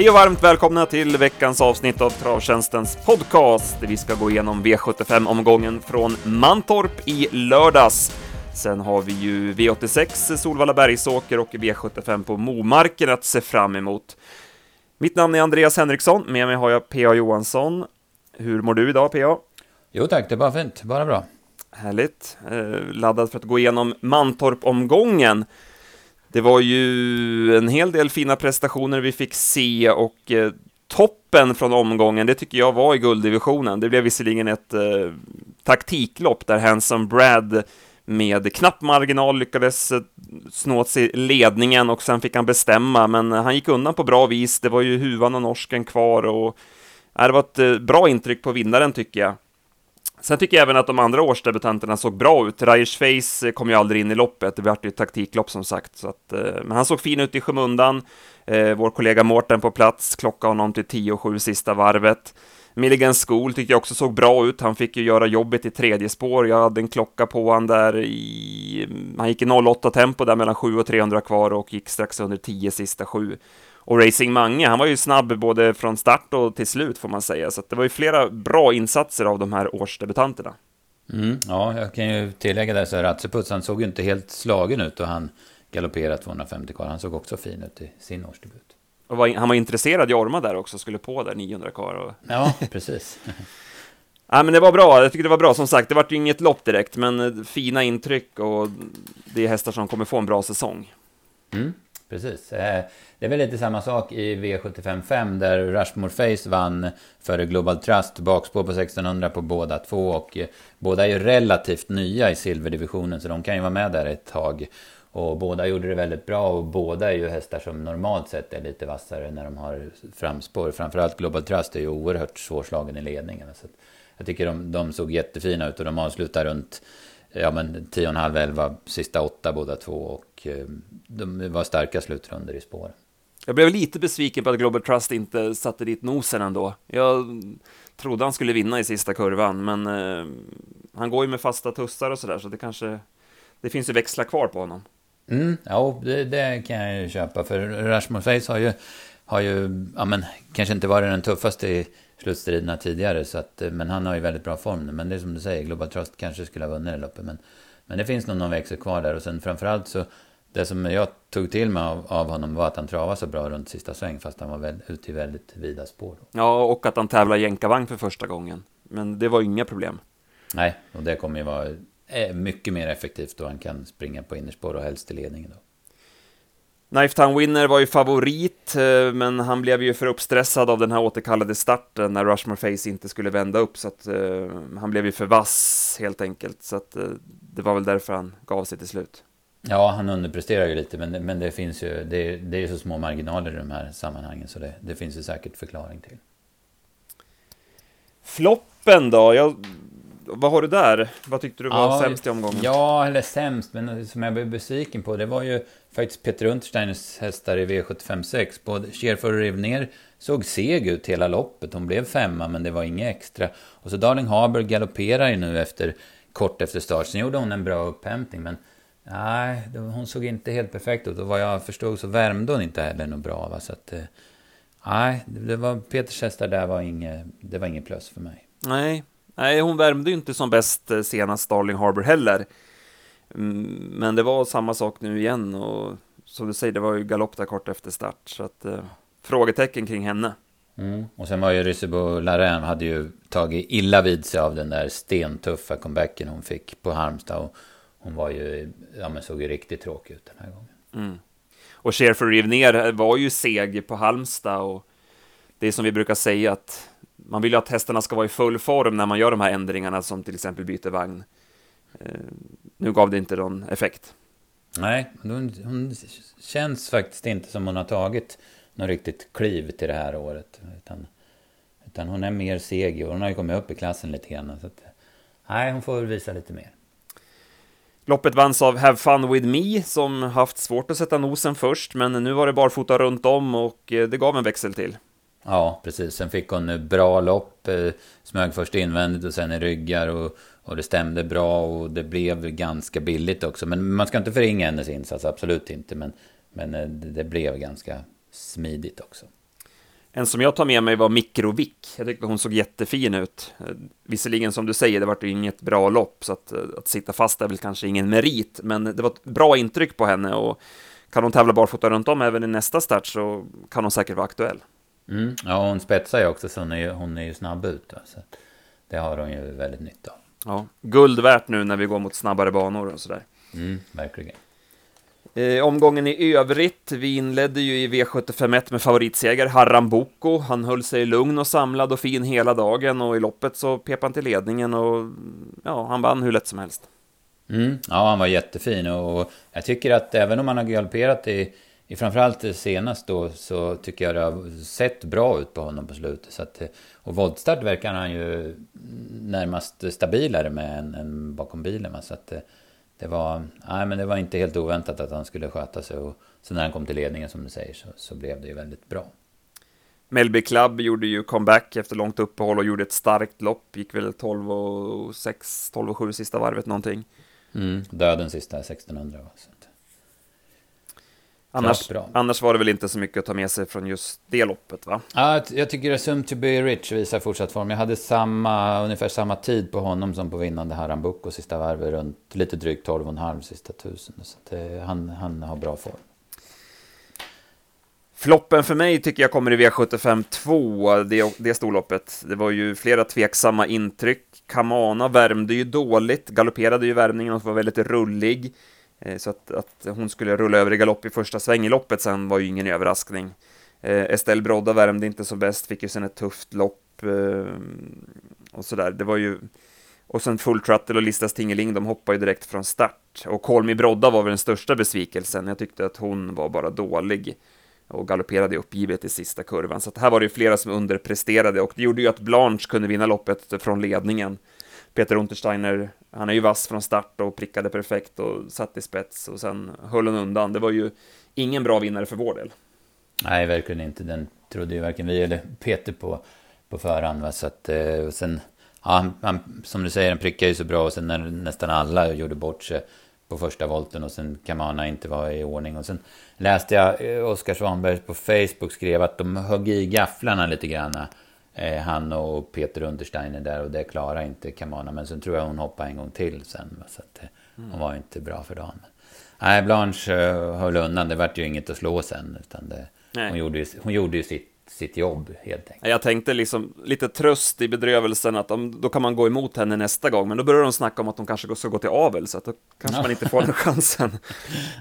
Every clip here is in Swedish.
Hej och varmt välkomna till veckans avsnitt av Travtjänstens podcast. Vi ska gå igenom V75-omgången från Mantorp i lördags. Sen har vi ju V86 Solvalla Bergsåker och V75 på Momarken att se fram emot. Mitt namn är Andreas Henriksson, med mig har jag P.A. Johansson. Hur mår du idag P.A.? Jo tack, det är bara fint, bara bra. Härligt. Eh, laddad för att gå igenom Mantorp-omgången. Det var ju en hel del fina prestationer vi fick se och eh, toppen från omgången, det tycker jag var i gulddivisionen. Det blev visserligen ett eh, taktiklopp där Hanson Brad med knapp marginal lyckades eh, snå sig ledningen och sen fick han bestämma, men han gick undan på bra vis. Det var ju huvan och norsken kvar och eh, det var ett eh, bra intryck på vinnaren tycker jag. Sen tycker jag även att de andra årsdebutanterna såg bra ut. Rajers Face eh, kom ju aldrig in i loppet, det vart ju ett taktiklopp som sagt. Så att, eh, men han såg fin ut i skymundan. Eh, vår kollega Mårten på plats klockade honom till 10-7 sista varvet. Milligan School tyckte jag också såg bra ut. Han fick ju göra jobbet i tredje spår. Jag hade en klocka på han där i... Mm, han gick i 08 tempo där mellan 7 och 300 kvar och gick strax under 10 sista 7. Och Racing Mange, han var ju snabb både från start och till slut får man säga, så det var ju flera bra insatser av de här årsdebutanterna. Mm, ja, jag kan ju tillägga där så här, Ratseputz, han såg ju inte helt slagen ut och han galopperade 250 kvar. Han såg också fin ut i sin årsdebut. Och var, han var intresserad i Orma där också, skulle på där 900 kvar. Och... Ja, precis. ja, men det var bra. Jag tycker det var bra. Som sagt, det var ju inget lopp direkt, men fina intryck och det är hästar som kommer få en bra säsong. Mm, precis. Eh, det är väl lite samma sak i V755 där Rushmore Face vann före Global Trust, bakspår på 1600 på båda två och eh, båda är ju relativt nya i silverdivisionen så de kan ju vara med där ett tag. Och båda gjorde det väldigt bra och båda är ju hästar som normalt sett är lite vassare när de har framspår. Framförallt Global Trust är ju oerhört svårslagen i ledningen. Så jag tycker de, de såg jättefina ut och de avslutar runt ja, men 10,5-11 sista åtta båda två och eh, de var starka slutrunder i spåren. Jag blev lite besviken på att Global Trust inte satte dit nosen ändå. Jag trodde han skulle vinna i sista kurvan, men eh, han går ju med fasta tussar och sådär, så det kanske... Det finns ju växlar kvar på honom. Mm, ja, det, det, kan jag ju köpa, för Rashmore Face har ju, har ju ja, men, kanske inte varit den tuffaste i slutstriderna tidigare, så att, eh, men han har ju väldigt bra form nu. Men det är som du säger, Global Trust kanske skulle ha vunnit det loppet, men, men det finns nog någon växel kvar där. Och sen framförallt så det som jag tog till mig av, av, honom var att han travade så bra runt sista sväng fast han var väl, ute i väldigt vida spår. Då. Ja, och att han tävlar jänkarvagn för första gången. Men det var inga problem. Nej, och det kommer ju vara eh, mycket mer effektivt då han kan springa på innerspår och helst i ledningen då. Knifetown Winner var ju favorit, eh, men han blev ju för uppstressad av den här återkallade starten när Rushmore Face inte skulle vända upp, så att uh, han blev ju för vass helt enkelt. Så att uh, det var väl därför han gav sig till slut. Ja, han underpresterar ju lite, men, men det finns ju, det, det är ju så små marginaler i de här sammanhangen, så det, det finns ju säkert förklaring till. Floppen då? Jag, vad har du där? Vad tyckte du var ja, sämst i omgången? Ja, eller sämst, men som jag blev besviken på, det var ju faktiskt Peter Untersteiners hästar i V756. Både Scherfer och Rivner såg seg ut hela loppet. Hon blev femma, men det var inget extra. Och så Darling Harbour galopperar ju nu efter, kort efter start. Sen gjorde hon en bra upphämtning, men Nej, hon såg inte helt perfekt ut och vad jag förstod så värmde hon inte heller något bra. Va? Så att, eh, nej, det var, Peters hästar där var inget, det var inget plus för mig. Nej, nej hon värmde ju inte som bäst eh, senast Starling Harbour heller. Mm, men det var samma sak nu igen och som du säger, det var ju galopp där kort efter start. Så att, eh, frågetecken kring henne. Mm. Och sen var ju Ryssebo Larrain hade ju tagit illa vid sig av den där stentuffa comebacken hon fick på Halmstad. Och hon var ju, ja men såg ju riktigt tråkig ut den här gången. Mm. Och Scherfer rev ner var ju seg på Halmstad och det är som vi brukar säga att man vill ju att hästarna ska vara i full form när man gör de här ändringarna som till exempel byter vagn. Eh, nu gav det inte någon effekt. Nej, hon, känns faktiskt inte som hon har tagit något riktigt kliv till det här året. Utan, utan hon är mer seg och hon har ju kommit upp i klassen lite grann. Så att, nej, hon får väl visa lite mer. Loppet vanns av Have Fun With Me som haft svårt att sätta nosen först, men nu var det barfota runt om och eh, det gav en växel till. Ja, precis. Sen fick hon bra lopp, eh, smög först invändigt och sen i ryggar och, och det stämde bra och det blev ganska billigt också. Men man ska inte förringa hennes insats, absolut inte. Men, men eh, det blev ganska smidigt också. En som jag tar med mig var Mikrovik. Jag tyckte hon såg jättefin ut. Eh, visserligen som du säger, det var ju inget bra lopp, så att, att sitta fast är väl kanske ingen merit, men det var ett bra intryck på henne och kan hon tävla barfota runt om även i nästa start så kan hon säkert vara aktuell. Mm, ja, hon spetsar ju också så hon är ju, hon är ju snabb ut. Då, så det har hon ju väldigt nytta av. Ja, guld värt nu när vi går mot snabbare banor och sådär. Mm, verkligen. Eh, omgången i övrigt, vi inledde ju i V751 med favoritseger Harram Boko. Han höll sig lugn och samlad och fin hela dagen och i loppet så pep han till ledningen och ja, han vann hur lätt som helst. Mm, ja, han var jättefin och jag tycker att även om han har galopperat i, i framförallt senast då så tycker jag det har sett bra ut på honom på slutet. Så att, och voltstart verkar han ju närmast stabilare med än, än bakom bilen. Så att, det var, nej, men det var inte helt oväntat att han skulle sköta sig. Och så när han kom till ledningen som du säger så, så blev det ju väldigt bra. Melby Club gjorde ju comeback efter långt uppehåll och gjorde ett starkt lopp. Gick väl 12 och 6, 12 och 7 sista varvet någonting. Mm, döden sista 1600. Så. Annars, annars var det väl inte så mycket att ta med sig från just det loppet va? Ja, jag tycker att Sum to be rich visar fortsatt form. Jag hade samma, ungefär samma tid på honom som på vinnande Harambuco sista varvet. Runt lite drygt 12,5 sista tusen. Så det, han, han har bra form. Floppen för mig tycker jag kommer i V75 2, det, det storloppet. Det var ju flera tveksamma intryck. Kamana värmde ju dåligt, galopperade ju värmningen och var väldigt rullig. Eh, så att, att hon skulle rulla över i galopp i första sväng i loppet sen var ju ingen överraskning. Eh, Estelle Brodda värmde inte så bäst, fick ju sen ett tufft lopp eh, och sådär. Det var ju... Och sen Full Truttle och Listas Tingeling, de hoppade ju direkt från start. Och Kolmi Brodda var väl den största besvikelsen. Jag tyckte att hon var bara dålig och galopperade uppgivet i sista kurvan. Så här var det ju flera som underpresterade och det gjorde ju att Blanche kunde vinna loppet från ledningen. Peter Untersteiner, han är ju vass från start och prickade perfekt och satt i spets och sen höll hon undan. Det var ju ingen bra vinnare för vår del. Nej, verkligen inte. Den trodde ju varken vi eller Peter på, på förhand. Va? Så att, eh, och sen, ja, han, som du säger, han prickade ju så bra och sen när nästan alla gjorde bort sig på första volten och sen Kamana inte var i ordning. Och sen läste jag eh, Oskar Svanberg på Facebook skrev att de högg i gafflarna lite grann han och Peter Untersteiner där och det klarar inte Kamana. Men sen tror jag hon hoppade en gång till sen. Så att, eh, hon var inte bra för dagen. Nej, Blanche eh, höll undan. Det vart ju inget att slå sen. Utan det, hon, gjorde ju, hon gjorde ju sitt sitt jobb helt enkelt. Jag tänkte liksom lite tröst i bedrövelsen att de, då kan man gå emot henne nästa gång, men då börjar de snacka om att de kanske ska gå till avel, så att då kanske man inte får den chansen.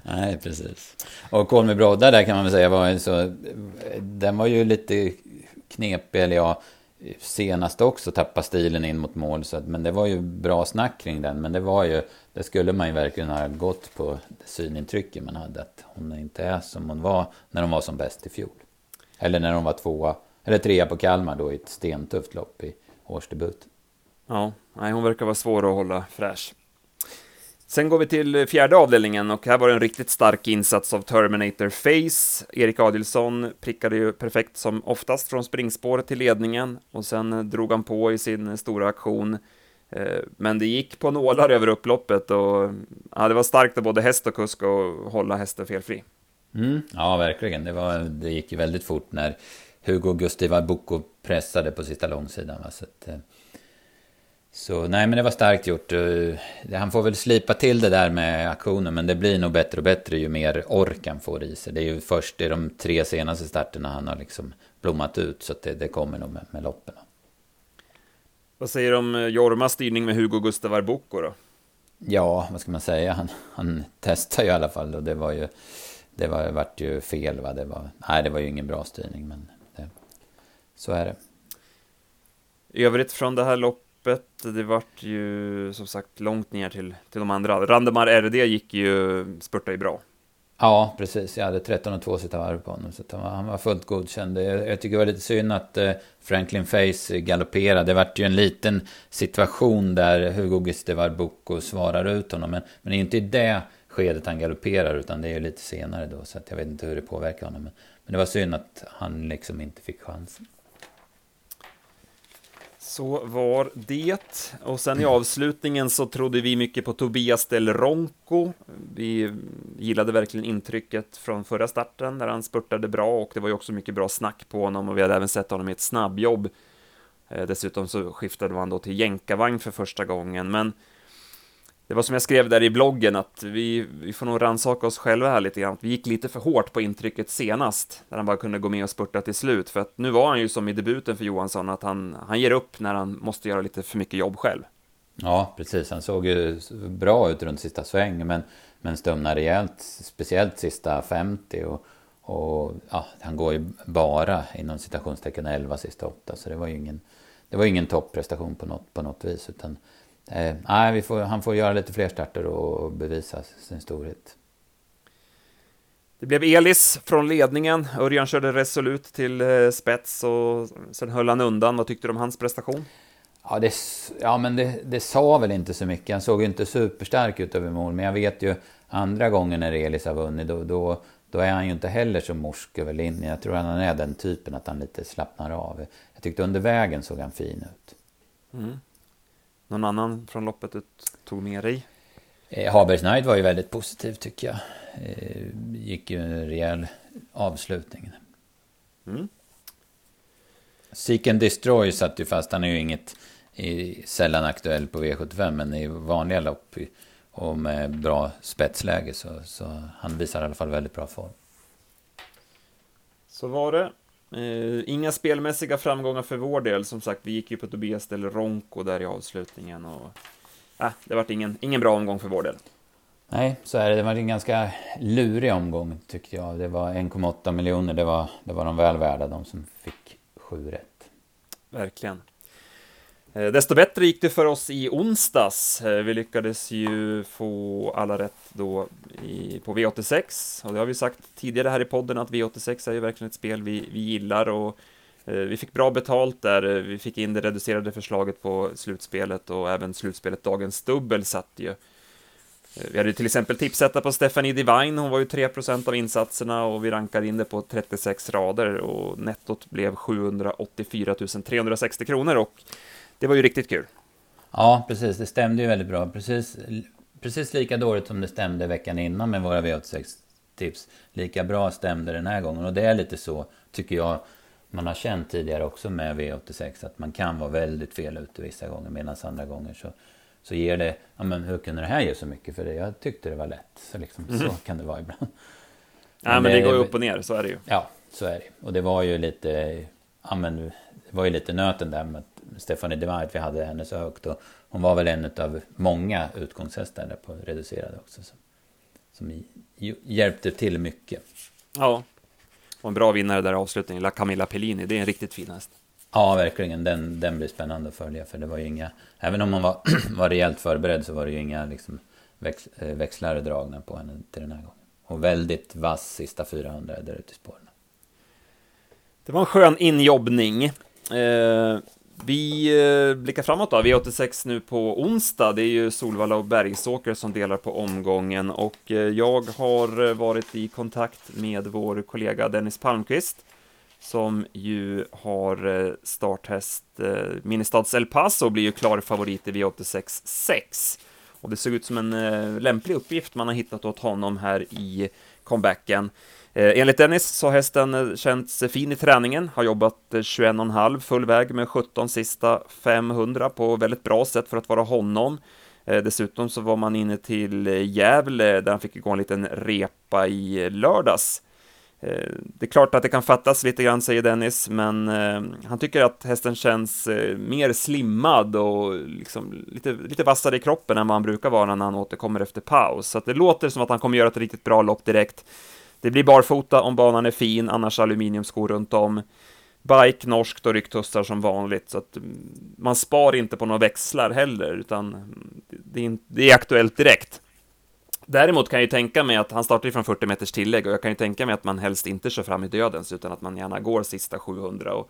Nej, precis. Och Kolmi Brodda där kan man väl säga var så, den var ju lite knepig, eller ja, senast också tappa stilen in mot mål. Så att, men det var ju bra snack kring den. Men det var ju, det skulle man ju verkligen ha gått på det synintrycket man hade. Att hon inte är som hon var när hon var som bäst i fjol. Eller när hon var tvåa, eller trea på Kalmar då i ett stentufft lopp i årsdebut. Ja, nej, hon verkar vara svår att hålla fräsch. Sen går vi till fjärde avdelningen och här var det en riktigt stark insats av Terminator Face. Erik Adilsson prickade ju perfekt som oftast från springspåret till ledningen och sen drog han på i sin stora aktion. Eh, men det gick på nålar över upploppet och ja, det var starkt av både häst och kusk att hålla hästen felfri. Mm, ja, verkligen. Det, var, det gick ju väldigt fort när Hugo Gustiva Boko pressade på sista långsidan. Va? Så att, eh, så nej, men det var starkt gjort. Eh, han får väl slipa till det där med aktionen, men det blir nog bättre och bättre ju mer ork han får i sig. Det är ju först i de tre senaste starterna han har liksom blommat ut, så det, det, kommer nog med, med loppen. Vad säger du om eh, Jormas styrning med Hugo Gustav Arboko då? Ja, vad ska man säga? Han, han testar ju i alla fall och det var ju... Det var, vart ju fel va? Det var, nej, det var ju ingen bra styrning, men det, så är det. I övrigt från det här loppet. Det vart ju som sagt långt ner till, till de andra. Randemar RD gick ju, spurtade ju bra. Ja, precis. Jag hade 13 och 2 sitta varv på honom. Så han var fullt godkänd. Jag, jag tycker det var lite synd att eh, Franklin Face galopperade. Det vart ju en liten situation där Hugo Gistevar Boko svarar ut honom. Men, men det är inte i det skedet han galopperar, utan det är ju lite senare då. Så att jag vet inte hur det påverkar honom. Men, men det var synd att han liksom inte fick chansen. Så var det. Och sen i avslutningen så trodde vi mycket på Tobias Del Ronco. Vi gillade verkligen intrycket från förra starten där han spurtade bra och det var ju också mycket bra snack på honom och vi hade även sett honom i ett snabbjobb. Eh, dessutom så skiftade man då till jänkarvagn för första gången, men det var som jag skrev där i bloggen att vi, vi får nog rannsaka oss själva här lite grann. Vi gick lite för hårt på intrycket senast, när han bara kunde gå med och spurta till slut. För att nu var han ju som i debuten för Johansson, att han, han ger upp när han måste göra lite för mycket jobb själv. Ja, precis. Han såg ju bra ut runt sista sväng, men, men stumnade rejält, speciellt sista 50. Och, och ja, han går ju bara inom citationstecken 11 sista 8, så det var ju ingen, det var ingen topprestation på något, på något vis. Utan Eh, nej, får, han får göra lite fler starter och bevisa sin storhet. Det blev Elis från ledningen. Örjan körde resolut till eh, spets och sen höll han undan. Vad tyckte du om hans prestation? Ja, det, ja men det, det sa väl inte så mycket. Han såg ju inte superstark ut över mål. Men jag vet ju andra gången när Elis har vunnit, då, då, då är han ju inte heller så morsk över linjen. Jag tror att han är den typen att han lite slappnar av. Jag tyckte under vägen såg han fin ut. Mm. Någon annan från loppet du tog med dig? Eh, Habergs Night var ju väldigt positiv tycker jag. Eh, gick ju en rejäl avslutning. Mm. Seek and Destroy satt ju fast. Han är ju inget i, sällan aktuell på V75 men i vanliga lopp och med bra spetsläge så, så han visar i alla fall väldigt bra form. Så var det. Eh, inga spelmässiga framgångar för vår del, som sagt, vi gick ju på Tobias del Ronco där i avslutningen och äh, det var ingen, ingen bra omgång för vår del. Nej, så är det. Det var en ganska lurig omgång tyckte jag. Det var 1,8 miljoner, det var, det var de väl värda, de som fick sju rätt. Verkligen. Eh, desto bättre gick det för oss i onsdags. Eh, vi lyckades ju få alla rätt då i, på V86 och det har vi sagt tidigare här i podden att V86 är ju verkligen ett spel vi, vi gillar och eh, vi fick bra betalt där. Eh, vi fick in det reducerade förslaget på slutspelet och även slutspelet Dagens Dubbel satt ju. Vi hade till exempel tipsetta på Stephanie Divine, hon var ju 3% av insatserna och vi rankade in det på 36 rader och nettot blev 784 360 kronor och det var ju riktigt kul. Ja, precis. Det stämde ju väldigt bra. Precis, precis lika dåligt som det stämde veckan innan med våra V86-tips. Lika bra stämde den här gången. Och det är lite så, tycker jag, man har känt tidigare också med V86. Att man kan vara väldigt fel ute vissa gånger. Medan andra gånger så, så ger det, ja men hur kunde det här ge så mycket? För det? Jag tyckte det var lätt. Så, liksom, mm. så kan det vara ibland. Ja, men, men det, det går ju upp och ner, så är det ju. Ja, så är det. Och det var ju lite, ja men, det var ju lite nöten där med Stephanie Divide, vi hade henne så högt. Och hon var väl en av många utgångshästar där på reducerade också. Som, som hjälpte till mycket. Ja, och en bra vinnare där i avslutningen, La Camilla Pellini. Det är en riktigt fin häst. Ja, verkligen. Den, den blir spännande att följa. För det var ju inga... Även om hon var, var rejält förberedd så var det ju inga liksom, väx, eh, växlar dragna på henne till den här gången. Och väldigt vass sista 400 där ute i spåren. Det var en skön injobbning. Eh, vi eh, blickar framåt då. V86 nu på onsdag. Det är ju Solvalla och Bergsåker som delar på omgången och eh, jag har eh, varit i kontakt med vår kollega Dennis Palmqvist som ju har starthäst Ministads El Paso och blir ju klar favorit i V86 6. Och det såg ut som en lämplig uppgift man har hittat åt honom här i comebacken. Eh, enligt Dennis så har hästen eh, känts fin i träningen, har jobbat eh, 21,5 full väg med 17 sista 500 på väldigt bra sätt för att vara honom. Dessutom så var man inne till Gävle där han fick igång en liten repa i lördags. Det är klart att det kan fattas lite grann, säger Dennis, men han tycker att hästen känns mer slimmad och liksom lite, lite vassare i kroppen än vad han brukar vara när han återkommer efter paus. Så det låter som att han kommer göra ett riktigt bra lopp direkt. Det blir barfota om banan är fin, annars aluminiumskor runt om. Bike norskt och ryggtussar som vanligt, så att mm, man spar inte på några växlar heller, utan mm, det är, det är aktuellt direkt. Däremot kan jag ju tänka mig att han startar ju från 40 meters tillägg och jag kan ju tänka mig att man helst inte kör fram i dödens utan att man gärna går sista 700 och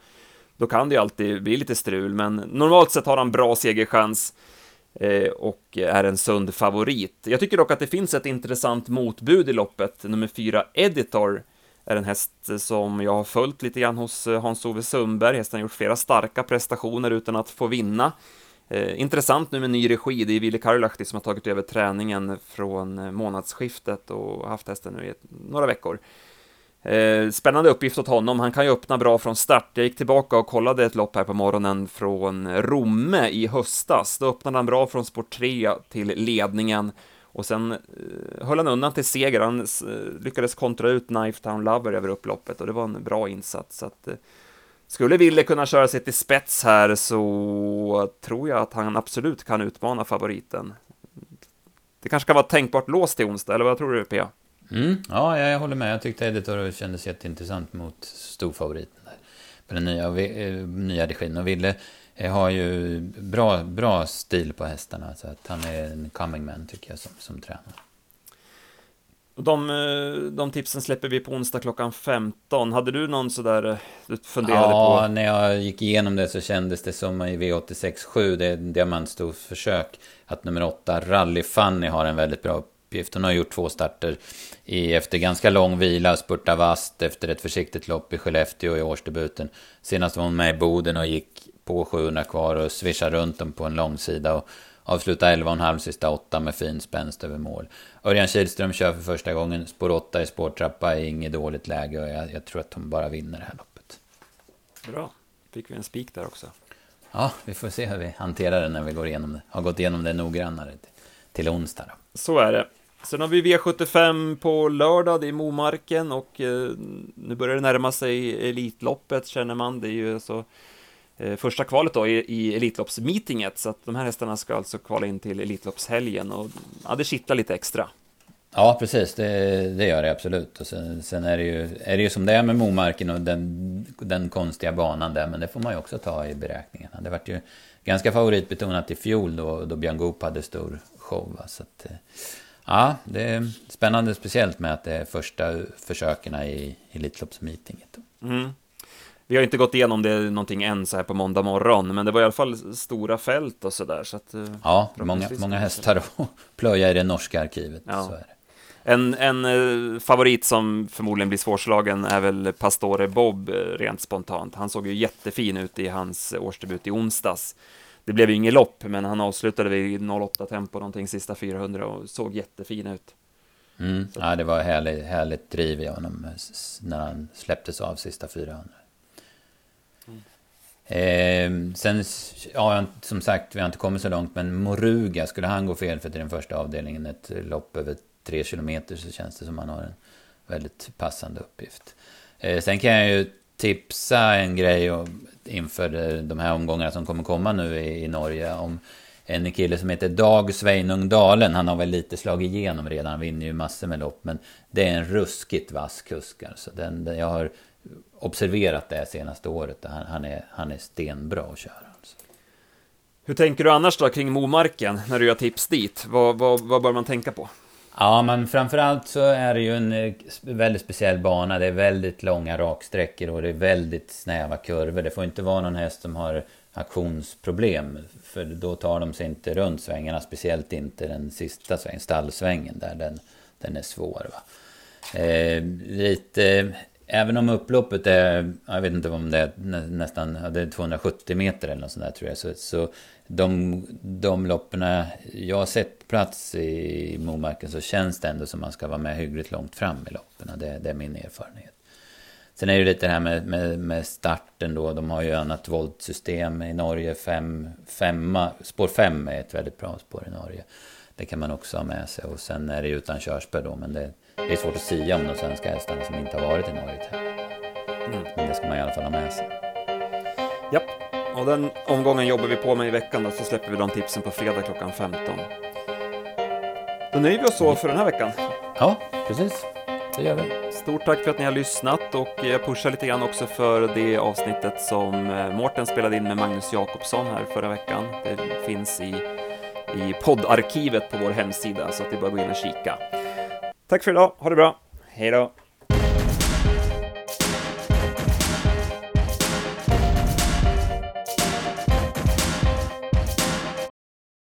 då kan det ju alltid bli lite strul, men normalt sett har han bra segerchans. Eh, och är en sund favorit. Jag tycker dock att det finns ett intressant motbud i loppet, nummer fyra Editor, är en häst som jag har följt lite grann hos eh, Hans-Ove Sundberg. Hästen har gjort flera starka prestationer utan att få vinna. Eh, intressant nu med ny regi, det är Ville Karolahti som har tagit över träningen från eh, månadsskiftet och haft hästen nu i ett, några veckor. Eh, spännande uppgift åt honom, han kan ju öppna bra från start. Jag gick tillbaka och kollade ett lopp här på morgonen från Romme i höstas. Då öppnade han bra från sport 3 till ledningen och sen eh, höll han undan till seger. Han eh, lyckades kontra ut Knifetown Lover över upploppet och det var en bra insats. Så att, eh, skulle Ville kunna köra sig till spets här så tror jag att han absolut kan utmana favoriten. Det kanske kan vara tänkbart låst till onsdag, eller vad tror du, Pia? Mm, ja, jag håller med. Jag tyckte Editor kändes jätteintressant mot storfavoriten där. På den nya, nya regin. Och Ville har ju bra, bra stil på hästarna. Så att han är en coming man tycker jag som, som tränare. De, eh, de tipsen släpper vi på onsdag klockan 15. Hade du någon sådär eh, du funderade ja, på? Ja, när jag gick igenom det så kändes det som i V86.7, det är diamantstort försök, att nummer 8, Rally Funny, har en väldigt bra uppgift. Hon har gjort två starter i, efter ganska lång vila, spurta vast efter ett försiktigt lopp i Skellefteå i årsdebuten. Senast var hon med i Boden och gick på 700 kvar och svischade runt dem på en långsida. Och avsluta 11,5 sista 8 med fin spänst över mål. Örjan Kihlström kör för första gången. Spår 8 i spårtrappa är inget dåligt läge och jag, jag, tror att hon bara vinner det här loppet. Bra. Fick vi en spik där också. Ja, vi får se hur vi hanterar det när vi går igenom det. Har gått igenom det noggrannare till onsdag. Då. Så är det. Sen har vi V75 på lördag, det är Momarken och eh, nu börjar det närma sig Elitloppet känner man. Det är ju alltså eh, första kvalet då i, i Elitloppsmeetinget, så att de här hästarna ska alltså kvala in till Elitloppshelgen och ja, det kittlar lite extra. Ja, precis. Det, det gör det absolut. Och sen, sen, är, det ju, är det ju som det är med Momarken och den, den konstiga banan där, men det får man ju också ta i beräkningarna. Det vart ju ganska favoritbetonat i fjol då, då Björn Goop hade stor show. Va? Så att, eh, ja, det är spännande speciellt med att det är första försöken i Elitloppsmeetinget. Mm. Vi har inte gått igenom det någonting än så här på måndag morgon, men det var i alla fall stora fält och sådär. Så att, eh, ja, många, många hästar att plöja i det norska arkivet. Ja. En, en eh, favorit som förmodligen blir svårslagen är väl Pastore Bob, eh, rent spontant. Han såg ju jättefin ut i hans årsdebut i onsdags. Det blev ju inget lopp, men han avslutade vid 08 tempo någonting sista 400 och såg jättefin ut. Mm. Ja, det var härligt, härligt driv i honom när han släpptes av sista 400. Eh, sen, ja, som sagt, vi har inte kommit så långt, men Moruga, skulle han gå fel för till den första avdelningen, ett lopp över tre kilometer, så känns det som han har en väldigt passande uppgift. Eh, sen kan jag ju tipsa en grej inför eh, de här omgångarna som kommer komma nu i, i Norge, om en kille som heter Dag Sveinung Dalen. Han har väl lite slagit igenom redan, han vinner ju massor med lopp, men det är en ruskigt vass kusk. Alltså. Den, jag har observerat det senaste året. Han, han, är, han är stenbra att köra. Alltså. Hur tänker du annars då kring Momarken när du gör tips dit? Vad, vad, vad bör man tänka på? Ja, men framförallt så är det ju en eh, väldigt speciell bana. Det är väldigt långa raksträckor och det är väldigt snäva kurvor. Det får inte vara någon häst som har aktionsproblem. För då tar de sig inte runt svängarna, speciellt inte den sista svängen, stallsvängen där. Den, den är svår. Va? Eh, lite Även om upploppet är, jag vet inte om det är nästan, det är 270 meter eller något sånt där tror jag. Så, så de, de loppen jag har sett plats i Momarken så känns det ändå som man ska vara med hyggligt långt fram i loppen. Det, det är min erfarenhet. Sen är det lite det här med, med, med starten då. De har ju annat voltsystem i Norge. Fem, femma, spår 5 är ett väldigt bra spår i Norge. Det kan man också ha med sig. Och sen är det utan körspö då. Men det, det är svårt att säga om de svenska hästarna som inte har varit i Norge. Mm. Men det ska man i alla fall ha med sig. Japp, och den omgången jobbar vi på med i veckan då, så släpper vi de tipsen på fredag klockan 15. Då nöjer vi oss så för den här veckan. Ja, precis. Det gör vi. Stort tack för att ni har lyssnat och jag pushar lite grann också för det avsnittet som eh, Mårten spelade in med Magnus Jakobsson här förra veckan. Det finns i, i poddarkivet på vår hemsida så att det är bara att gå in och kika. Tack för idag, ha det bra, hej då!